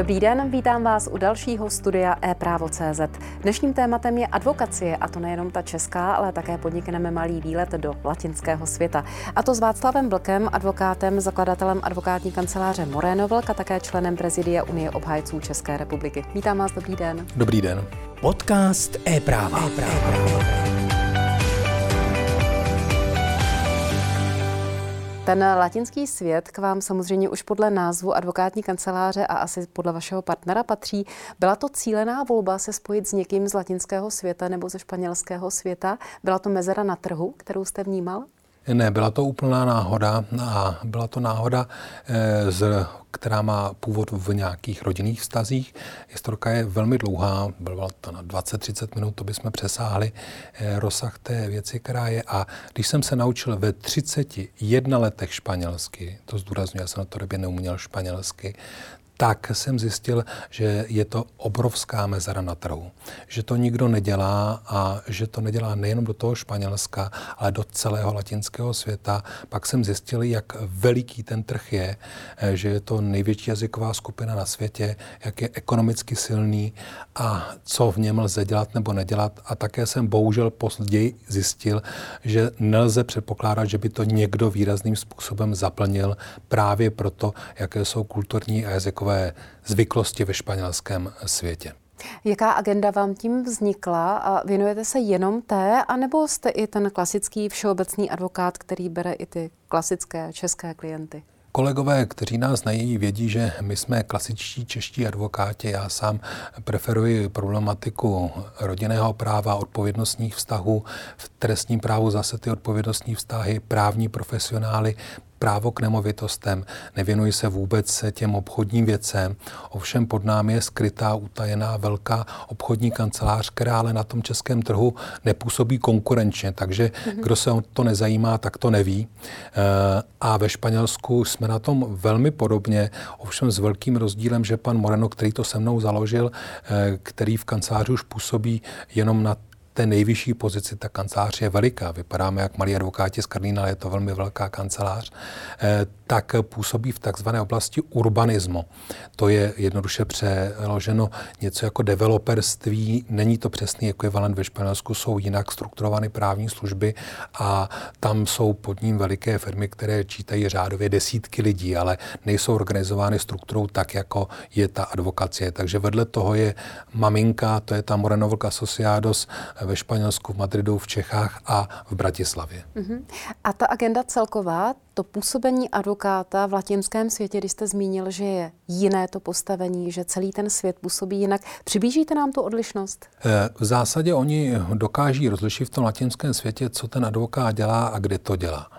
Dobrý den, vítám vás u dalšího studia e-právo.cz. Dnešním tématem je advokacie, a to nejenom ta česká, ale také podnikneme malý výlet do latinského světa. A to s Václavem Vlkem, advokátem, zakladatelem advokátní kanceláře Moreno Vlk a také členem prezidia Unie obhájců České republiky. Vítám vás, dobrý den. Dobrý den. Podcast e-práva. e-práva. Ten latinský svět k vám samozřejmě už podle názvu advokátní kanceláře a asi podle vašeho partnera patří. Byla to cílená volba se spojit s někým z latinského světa nebo ze španělského světa? Byla to mezera na trhu, kterou jste vnímal? Ne, byla to úplná náhoda a byla to náhoda, eh, která má původ v nějakých rodinných vztazích. Historka je velmi dlouhá, byla to na 20-30 minut, to bychom přesáhli eh, rozsah té věci, která je. A když jsem se naučil ve 31 letech španělsky, to zdůraznuju, já jsem na to době neuměl španělsky, tak jsem zjistil, že je to obrovská mezera na trhu. Že to nikdo nedělá a že to nedělá nejenom do toho Španělska, ale do celého latinského světa. Pak jsem zjistil, jak veliký ten trh je, eh, že je to největší jazyková skupina na světě, jak je ekonomicky silný a co v něm lze dělat nebo nedělat. A také jsem bohužel později zjistil, že nelze předpokládat, že by to někdo výrazným způsobem zaplnil právě proto, jaké jsou kulturní a jazykové takové zvyklosti ve španělském světě. Jaká agenda vám tím vznikla a věnujete se jenom té, anebo jste i ten klasický všeobecný advokát, který bere i ty klasické české klienty? Kolegové, kteří nás znají, vědí, že my jsme klasičtí čeští advokáti. Já sám preferuji problematiku rodinného práva, odpovědnostních vztahů. V trestním právu zase ty odpovědnostní vztahy, právní profesionály, právo k nemovitostem, nevěnuji se vůbec těm obchodním věcem. Ovšem pod námi je skrytá, utajená velká obchodní kancelář, která ale na tom českém trhu nepůsobí konkurenčně, takže mm-hmm. kdo se o to nezajímá, tak to neví. Eh, a ve Španělsku jsme na tom velmi podobně, ovšem s velkým rozdílem, že pan Moreno, který to se mnou založil, eh, který v kanceláři už působí jenom na té nejvyšší pozici ta kancelář je veliká. Vypadáme jak malí advokáti z Karlína, ale je to velmi velká kancelář. Eh, tak působí v takzvané oblasti urbanismu. To je jednoduše přeloženo něco jako developerství. Není to přesný ekvivalent ve Španělsku, jsou jinak strukturovány právní služby a tam jsou pod ním veliké firmy, které čítají řádově desítky lidí, ale nejsou organizovány strukturou tak, jako je ta advokacie. Takže vedle toho je maminka, to je ta Moreno Asociados ve Španělsku, v Madridu, v Čechách a v Bratislavě. Uh-huh. A ta agenda celková, to působení advokáta v latinském světě, když jste zmínil, že je jiné to postavení, že celý ten svět působí jinak, přiblížíte nám tu odlišnost? Eh, v zásadě oni dokáží rozlišit v tom latinském světě, co ten advokát dělá a kde to dělá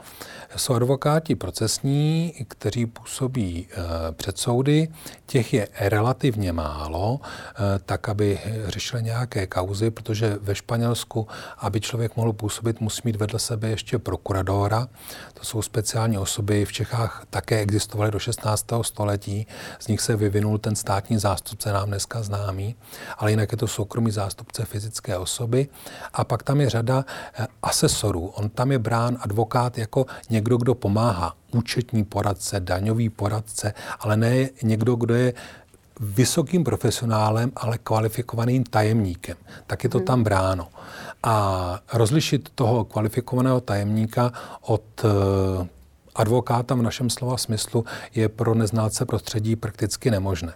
jsou advokáti procesní, kteří působí eh, před soudy. Těch je relativně málo, eh, tak aby řešili nějaké kauzy, protože ve Španělsku, aby člověk mohl působit, musí mít vedle sebe ještě prokuradora. To jsou speciální osoby, v Čechách také existovaly do 16. století, z nich se vyvinul ten státní zástupce, nám dneska známý, ale jinak je to soukromý zástupce fyzické osoby. A pak tam je řada eh, asesorů. On tam je brán advokát jako někdo, někdo, kdo pomáhá, účetní poradce, daňový poradce, ale ne někdo, kdo je vysokým profesionálem, ale kvalifikovaným tajemníkem. Tak je to hmm. tam bráno. A rozlišit toho kvalifikovaného tajemníka od eh, advokáta v našem slova smyslu je pro neználce prostředí prakticky nemožné.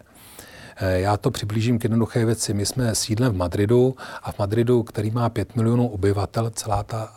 Eh, já to přiblížím k jednoduché věci. My jsme sídlem v Madridu a v Madridu, který má 5 milionů obyvatel, celá ta,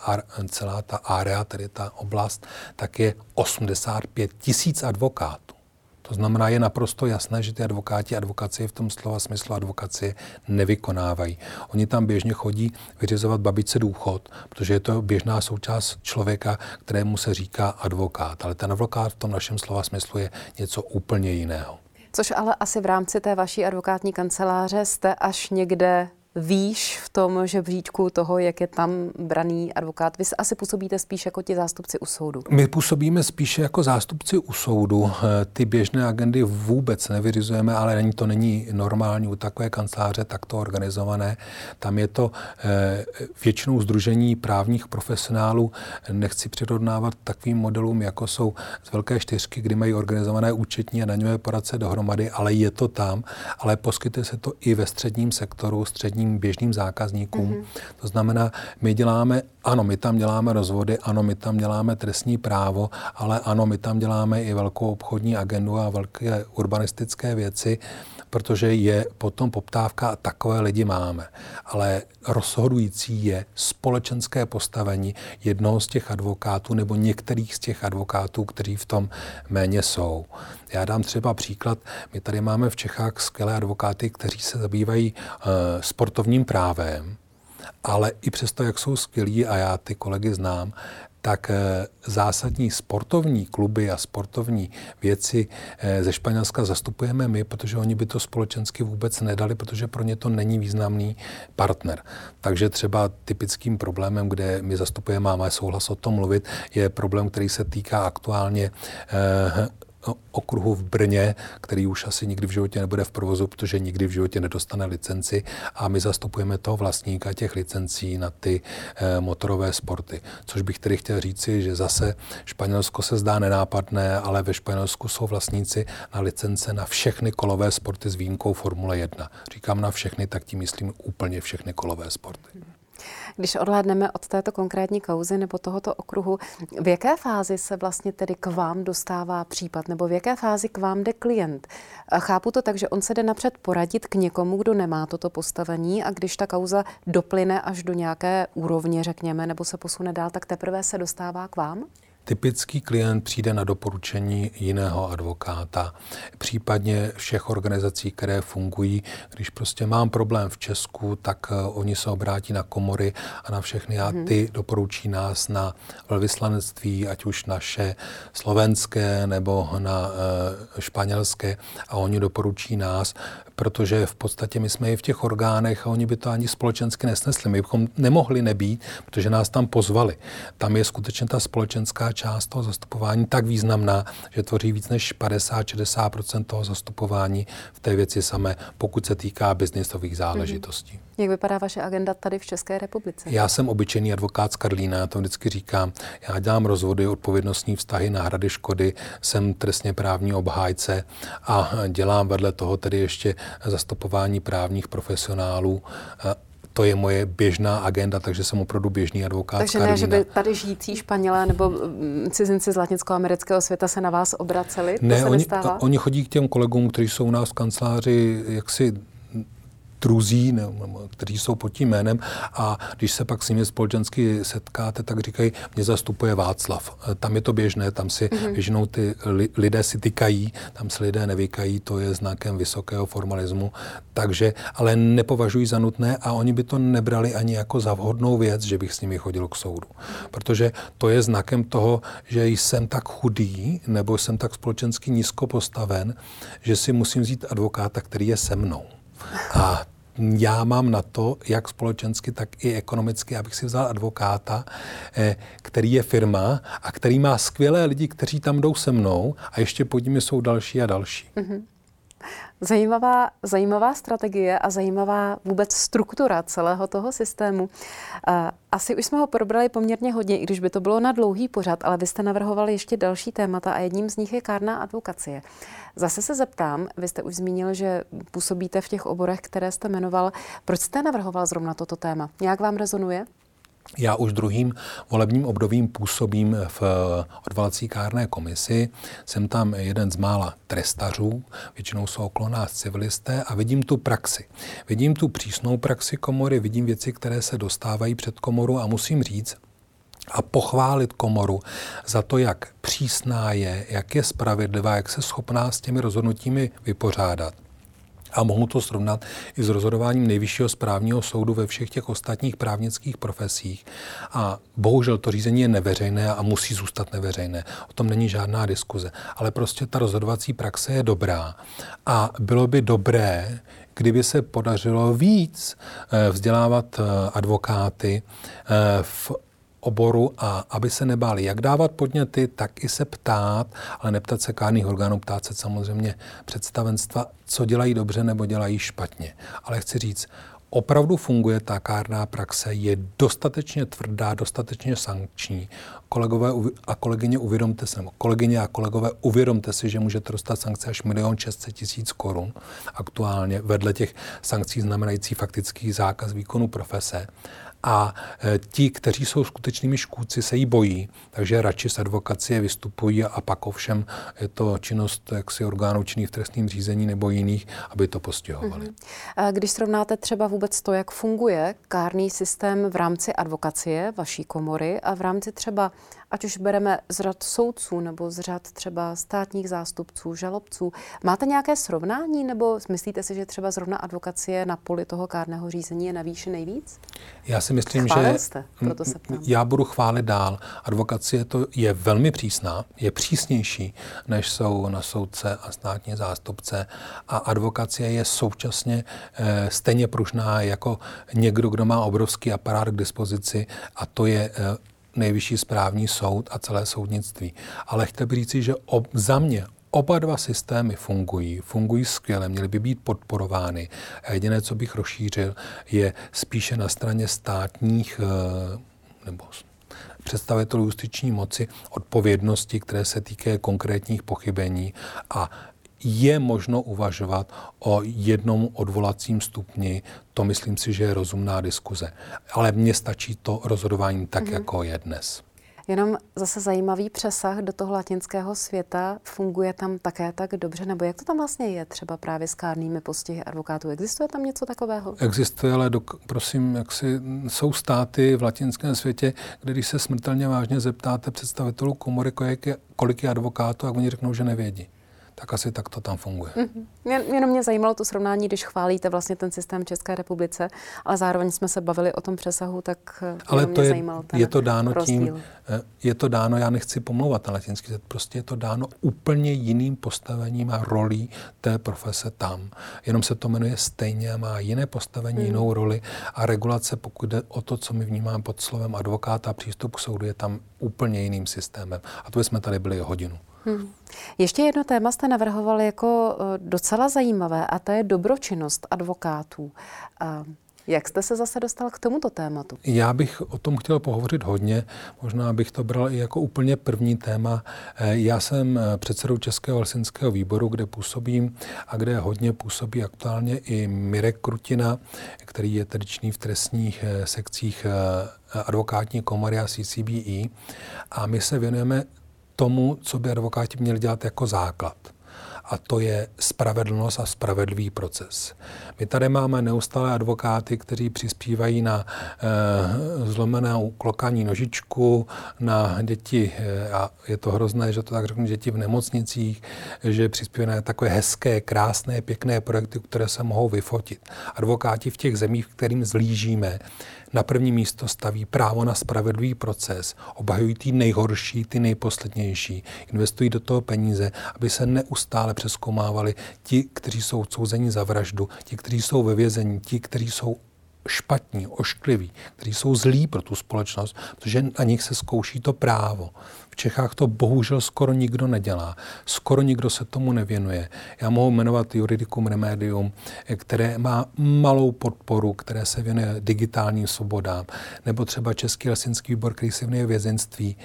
celá ta area, tedy ta oblast, tak je 85 tisíc advokátů. To znamená, je naprosto jasné, že ty advokáti advokaci v tom slova smyslu advokaci nevykonávají. Oni tam běžně chodí vyřizovat babice důchod, protože je to běžná součást člověka, kterému se říká advokát. Ale ten advokát v tom našem slova smyslu je něco úplně jiného. Což ale asi v rámci té vaší advokátní kanceláře jste až někde výš v tom žebříčku toho, jak je tam braný advokát? Vy asi působíte spíš jako ti zástupci u soudu. My působíme spíše jako zástupci u soudu. Eh, ty běžné agendy vůbec nevyrizujeme, ale není to není normální u takové kanceláře takto organizované. Tam je to eh, většinou združení právních profesionálů. Nechci přirovnávat takovým modelům, jako jsou z Velké čtyřky, kdy mají organizované účetní a daňové poradce dohromady, ale je to tam, ale poskytuje se to i ve středním sektoru, středním běžným zákazníkům. Mm-hmm. To znamená, my děláme, ano, my tam děláme rozvody, ano, my tam děláme trestní právo, ale ano, my tam děláme i velkou obchodní agendu a velké urbanistické věci protože je potom poptávka a takové lidi máme. Ale rozhodující je společenské postavení jednoho z těch advokátů nebo některých z těch advokátů, kteří v tom méně jsou. Já dám třeba příklad. My tady máme v Čechách skvělé advokáty, kteří se zabývají uh, sportovním právem, ale i přesto, jak jsou skvělí, a já ty kolegy znám, tak eh, zásadní sportovní kluby a sportovní věci eh, ze Španělska zastupujeme my, protože oni by to společensky vůbec nedali, protože pro ně to není významný partner. Takže třeba typickým problémem, kde my zastupujeme, máme souhlas o tom mluvit, je problém, který se týká aktuálně eh, okruhu v Brně, který už asi nikdy v životě nebude v provozu, protože nikdy v životě nedostane licenci a my zastupujeme toho vlastníka těch licencí na ty eh, motorové sporty. Což bych tedy chtěl říci, že zase Španělsko se zdá nenápadné, ale ve Španělsku jsou vlastníci na licence na všechny kolové sporty s výjimkou Formule 1. Říkám na všechny, tak tím myslím úplně všechny kolové sporty. Když odhlédneme od této konkrétní kauzy nebo tohoto okruhu, v jaké fázi se vlastně tedy k vám dostává případ nebo v jaké fázi k vám jde klient? Chápu to tak, že on se jde napřed poradit k někomu, kdo nemá toto postavení a když ta kauza doplyne až do nějaké úrovně, řekněme, nebo se posune dál, tak teprve se dostává k vám? Typický klient přijde na doporučení jiného advokáta, případně všech organizací, které fungují. Když prostě mám problém v Česku, tak uh, oni se obrátí na komory a na všechny a mhm. ty doporučí nás na velvyslanectví, ať už naše slovenské nebo na uh, španělské a oni doporučí nás, protože v podstatě my jsme i v těch orgánech a oni by to ani společensky nesnesli. My bychom nemohli nebýt, protože nás tam pozvali. Tam je skutečně ta společenská část toho zastupování tak významná, že tvoří víc než 50-60 toho zastupování v té věci samé, pokud se týká biznisových záležitostí. Mm-hmm. Jak vypadá vaše agenda tady v České republice? Já jsem obyčejný advokát z Karlína, já to vždycky říkám. Já dělám rozvody, odpovědnostní vztahy, náhrady škody, jsem trestně právní obhájce a dělám vedle toho tedy ještě zastupování právních profesionálů to je moje běžná agenda, takže jsem opravdu běžný advokát. Takže ne, že by tady žijící Španělé nebo mm, cizinci z latinsko-amerického světa se na vás obraceli? To ne, oni, oni chodí k těm kolegům, kteří jsou u nás v kanceláři jaksi druzí, ne, kteří jsou pod tím jménem a když se pak s nimi společensky setkáte, tak říkají, mě zastupuje Václav. E, tam je to běžné, tam si mm-hmm. většinou ty li, lidé si tykají, tam se lidé nevykají, to je znakem vysokého formalismu, takže, ale nepovažují za nutné a oni by to nebrali ani jako za vhodnou věc, že bych s nimi chodil k soudu. Protože to je znakem toho, že jsem tak chudý nebo jsem tak společensky nízko postaven, že si musím vzít advokáta, který je se mnou. A já mám na to, jak společensky, tak i ekonomicky, abych si vzal advokáta, eh, který je firma a který má skvělé lidi, kteří tam jdou se mnou a ještě pod nimi jsou další a další. Mm-hmm. Zajímavá, zajímavá strategie a zajímavá vůbec struktura celého toho systému. Asi už jsme ho probrali poměrně hodně, i když by to bylo na dlouhý pořad, ale vy jste navrhovali ještě další témata a jedním z nich je kárná advokacie. Zase se zeptám, vy jste už zmínil, že působíte v těch oborech, které jste jmenoval. Proč jste navrhoval zrovna toto téma? Nějak vám rezonuje? Já už druhým volebním obdobím působím v odvolací kárné komisi. Jsem tam jeden z mála trestařů, většinou jsou okolo nás civilisté a vidím tu praxi. Vidím tu přísnou praxi komory, vidím věci, které se dostávají před komoru a musím říct, a pochválit komoru za to, jak přísná je, jak je spravedlivá, jak se schopná s těmi rozhodnutími vypořádat. A mohu to srovnat i s rozhodováním nejvyššího správního soudu ve všech těch ostatních právnických profesích. A bohužel to řízení je neveřejné a musí zůstat neveřejné. O tom není žádná diskuze. Ale prostě ta rozhodovací praxe je dobrá. A bylo by dobré, kdyby se podařilo víc eh, vzdělávat eh, advokáty eh, v oboru a aby se nebáli jak dávat podněty, tak i se ptát, ale neptat se kárných orgánů, ptát se samozřejmě představenstva, co dělají dobře nebo dělají špatně. Ale chci říct, opravdu funguje ta kárná praxe, je dostatečně tvrdá, dostatečně sankční. Kolegové a kolegyně, uvědomte si, nebo kolegyně a kolegové, uvědomte si, že můžete dostat sankce až 1 600 tisíc korun aktuálně, vedle těch sankcí znamenající faktický zákaz výkonu profese. A e, ti, kteří jsou skutečnými škůdci, se jí bojí, takže radši z advokacie vystupují a pak ovšem je to činnost jaksi orgánů činných v trestním řízení nebo jiných, aby to postihovali. Mm-hmm. Když srovnáte třeba vůbec to, jak funguje kárný systém v rámci advokacie, vaší komory a v rámci třeba ať už bereme z řad soudců nebo z řad třeba státních zástupců, žalobců. Máte nějaké srovnání nebo myslíte si, že třeba zrovna advokacie na poli toho kárného řízení je na výši nejvíc? Já si myslím, Chválil že jste, proto se ptám. já budu chválit dál. Advokacie to je velmi přísná, je přísnější, než jsou na soudce a státní zástupce a advokacie je současně e, stejně pružná jako někdo, kdo má obrovský aparát k dispozici a to je e, nejvyšší správní soud a celé soudnictví. Ale chtěl bych říci, že ob, za mě Oba dva systémy fungují, fungují skvěle, měly by být podporovány. A jediné, co bych rozšířil, je spíše na straně státních eh, nebo představitelů justiční moci odpovědnosti, které se týkají konkrétních pochybení a je možno uvažovat o jednom odvolacím stupni. To myslím si, že je rozumná diskuze. Ale mně stačí to rozhodování tak, mm-hmm. jako je dnes. Jenom zase zajímavý přesah do toho latinského světa. Funguje tam také tak dobře? Nebo jak to tam vlastně je třeba právě s kárnými postihy advokátů? Existuje tam něco takového? Existuje, ale dok, prosím, jak si, jsou státy v latinském světě, kde když se smrtelně vážně zeptáte představitelů komory, kolik je, kolik je advokátů, a oni řeknou, že nevědí tak asi tak to tam funguje. Mm-hmm. Jenom mě zajímalo to srovnání, když chválíte vlastně ten systém České republice, ale zároveň jsme se bavili o tom přesahu, tak eh, ale to mě je, zajímal ten je to dáno rozdíl. tím, eh, je to dáno, já nechci pomlouvat na latinský prostě je to dáno úplně jiným postavením a rolí té profese tam. Jenom se to jmenuje stejně, má jiné postavení, mm. jinou roli a regulace, pokud jde o to, co my vnímáme pod slovem advokáta, přístup k soudu je tam úplně jiným systémem. A to jsme tady byli hodinu. Hmm. Ještě jedno téma jste navrhoval jako eh, docela zajímavé a to je dobročinnost advokátů. Jak jste se zase dostal k tomuto tématu? Já bych o tom chtěl pohovořit hodně, možná bych to bral i jako úplně první téma. Eh, já jsem eh, předsedou Českého helsinského výboru, kde působím a kde hodně působí aktuálně i Mirek Krutina, který je tradičný v trestních sekcích advokátní komory a CCBE. A my se věnujeme tomu, co by advokáti měli dělat jako základ. A to je spravedlnost a spravedlivý proces. My tady máme neustále advokáty, kteří přispívají na e, zlomenou klokání nožičku, na děti, e, a je to hrozné, že to tak řeknu, děti v nemocnicích, že přispívají na takové hezké, krásné, pěkné projekty, které se mohou vyfotit. Advokáti v těch zemích, kterým zlížíme, na první místo staví právo na spravedlivý proces, obhajují ty nejhorší, ty nejposlednější, investují do toho peníze, aby se neustále přeskoumávali ti, kteří jsou odsouzeni za vraždu, ti, kteří jsou ve vězení, ti, kteří jsou špatní, oškliví, kteří jsou zlí pro tu společnost, protože na nich se zkouší to právo. V Čechách to bohužel skoro nikdo nedělá. Skoro nikdo se tomu nevěnuje. Já mohu jmenovat Juridicum Remedium, které má malou podporu, které se věnuje digitálním svobodám, nebo třeba Český lesinský výbor, který se věnuje vězenství.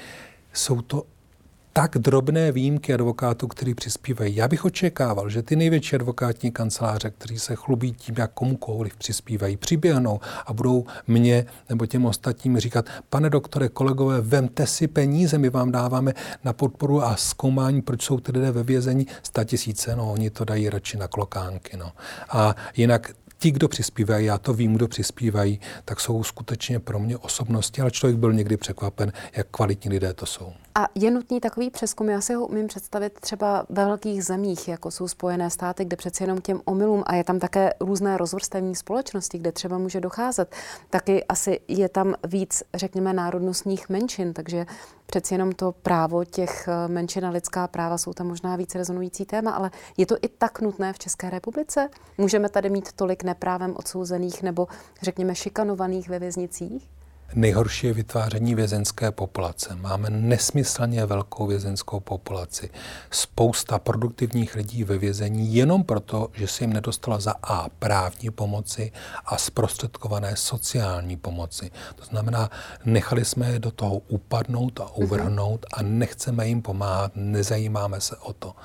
Jsou to tak drobné výjimky advokátů, který přispívají. Já bych očekával, že ty největší advokátní kanceláře, kteří se chlubí tím, jak komukoliv přispívají, přiběhnou a budou mě nebo těm ostatním říkat, pane doktore, kolegové, vemte si peníze, my vám dáváme na podporu a zkoumání, proč jsou ty lidé ve vězení, sta tisíce, no oni to dají radši na klokánky. No. A jinak ti, kdo přispívají, já to vím, kdo přispívají, tak jsou skutečně pro mě osobnosti, ale člověk byl někdy překvapen, jak kvalitní lidé to jsou. A je nutný takový přeskum, já si ho umím představit třeba ve velkých zemích, jako jsou Spojené státy, kde přeci jenom těm omylům a je tam také různé rozvrstevní společnosti, kde třeba může docházet. Taky asi je tam víc, řekněme, národnostních menšin, takže přeci jenom to právo těch eh, menšin a lidská práva jsou tam možná víc rezonující téma, ale je to i tak nutné v České republice? Můžeme tady mít tolik neprávem odsouzených nebo řekněme šikanovaných ve věznicích? Nejhorší je vytváření vězenské populace. Máme nesmyslně velkou vězenskou populaci. Spousta produktivních lidí ve vězení jenom proto, že se jim nedostalo za A právní pomoci a zprostředkované sociální pomoci. To znamená, nechali jsme je do toho upadnout a uvrhnout a nechceme jim pomáhat, nezajímáme se o to.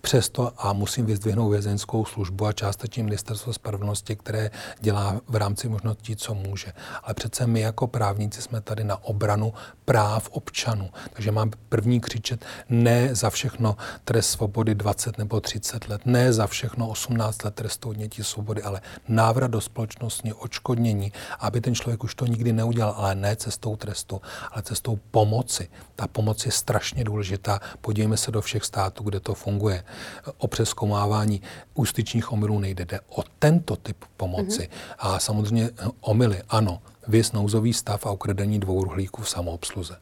Přesto a musím vyzdvihnout vězenskou službu a částečně ministerstvo spravedlnosti, které dělá v rámci možností, co může. Ale přece my jako právníci jsme tady na obranu práv občanů. Takže mám první křičet ne za všechno trest svobody 20 nebo 30 let, ne za všechno 18 let trestu odnětí svobody, ale návrat do společnosti, očkodnění, aby ten člověk už to nikdy neudělal, ale ne cestou trestu, ale cestou pomoci. Ta pomoc je strašně důležitá. Podívejme se do všech států, kde to funguje. O přeskoumávání ústyčních omylů nejde. Jde o tento typ pomoci. Mm-hmm. A samozřejmě omily, ano, vys nouzový stav a ukradení dvou ruhlíků v samoobsluze.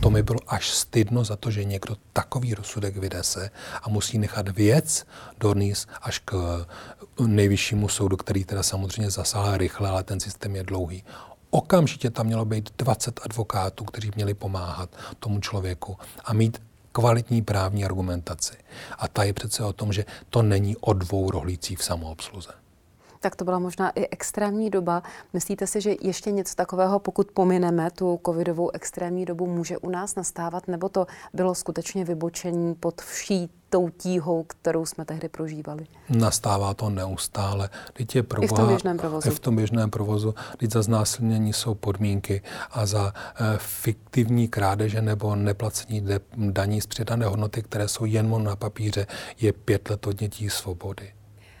To mi bylo až stydno za to, že někdo takový rozsudek vydese a musí nechat věc dornýs až k nejvyššímu soudu, který teda samozřejmě zasáhl rychle, ale ten systém je dlouhý. Okamžitě tam mělo být 20 advokátů, kteří měli pomáhat tomu člověku a mít kvalitní právní argumentaci. A ta je přece o tom, že to není o dvou rohlících v samoobsluze tak to byla možná i extrémní doba. Myslíte si, že ještě něco takového, pokud pomineme tu covidovou extrémní dobu, může u nás nastávat, nebo to bylo skutečně vybočení pod vší tou tíhou, kterou jsme tehdy prožívali? Nastává to neustále. Teď je proboha, I v tom běžném provozu. I v tom běžném provozu. Teď za znásilnění jsou podmínky a za e, fiktivní krádeže nebo neplacení de, daní z přidané hodnoty, které jsou jen na papíře, je pět let odnětí svobody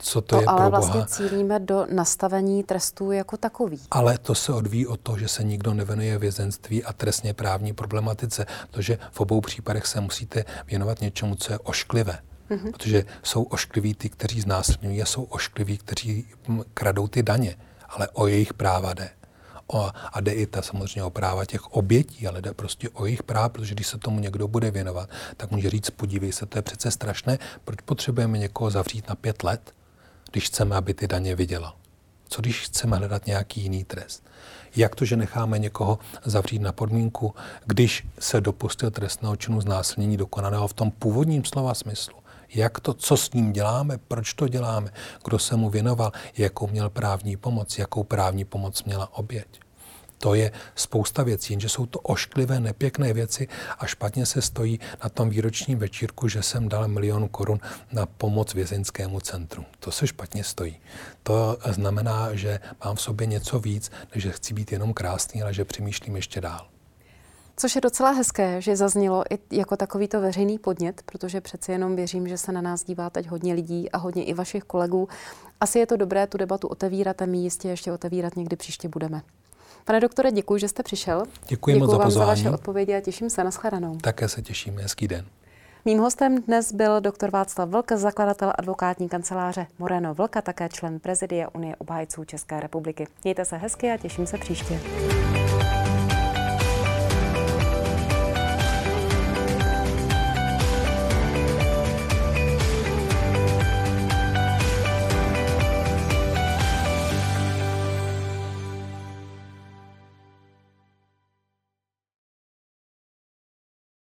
co to, to je ale pro vlastně Boha. cílíme do nastavení trestů jako takový. Ale to se odvíjí od toho, že se nikdo nevenuje vězenství a trestně právní problematice, protože v obou případech se musíte věnovat něčemu, co je ošklivé. Mm-hmm. Protože jsou oškliví ty, kteří znásilňují a jsou oškliví, kteří kradou ty daně. Ale o jejich práva jde. O, a jde i ta samozřejmě o práva těch obětí, ale jde prostě o jejich práva, protože když se tomu někdo bude věnovat, tak může říct, podívej se, to je přece strašné, proč potřebujeme někoho zavřít na pět let, když chceme, aby ty daně viděla? Co když chceme hledat nějaký jiný trest? Jak to, že necháme někoho zavřít na podmínku, když se dopustil trestného činu znásilnění dokonaného v tom původním slova smyslu? Jak to, co s ním děláme, proč to děláme, kdo se mu věnoval, jakou měl právní pomoc, jakou právní pomoc měla oběť? To je spousta věcí, jenže jsou to ošklivé, nepěkné věci a špatně se stojí na tom výročním večírku, že jsem dal milion korun na pomoc vězeňskému centru. To se špatně stojí. To znamená, že mám v sobě něco víc, než že chci být jenom krásný, ale že přemýšlím ještě dál. Což je docela hezké, že zaznělo i jako takovýto veřejný podnět, protože přeci jenom věřím, že se na nás dívá teď hodně lidí a hodně i vašich kolegů. Asi je to dobré tu debatu otevírat a my jistě ještě otevírat někdy příště budeme. Pane doktore, děkuji, že jste přišel. Děkuji, moc za vám za vaše odpovědi a těším se na shledanou. Také se těším, hezký den. Mým hostem dnes byl doktor Václav Vlk, zakladatel advokátní kanceláře Moreno Vlka, také člen prezidia Unie obhájců České republiky. Mějte se hezky a těším se příště.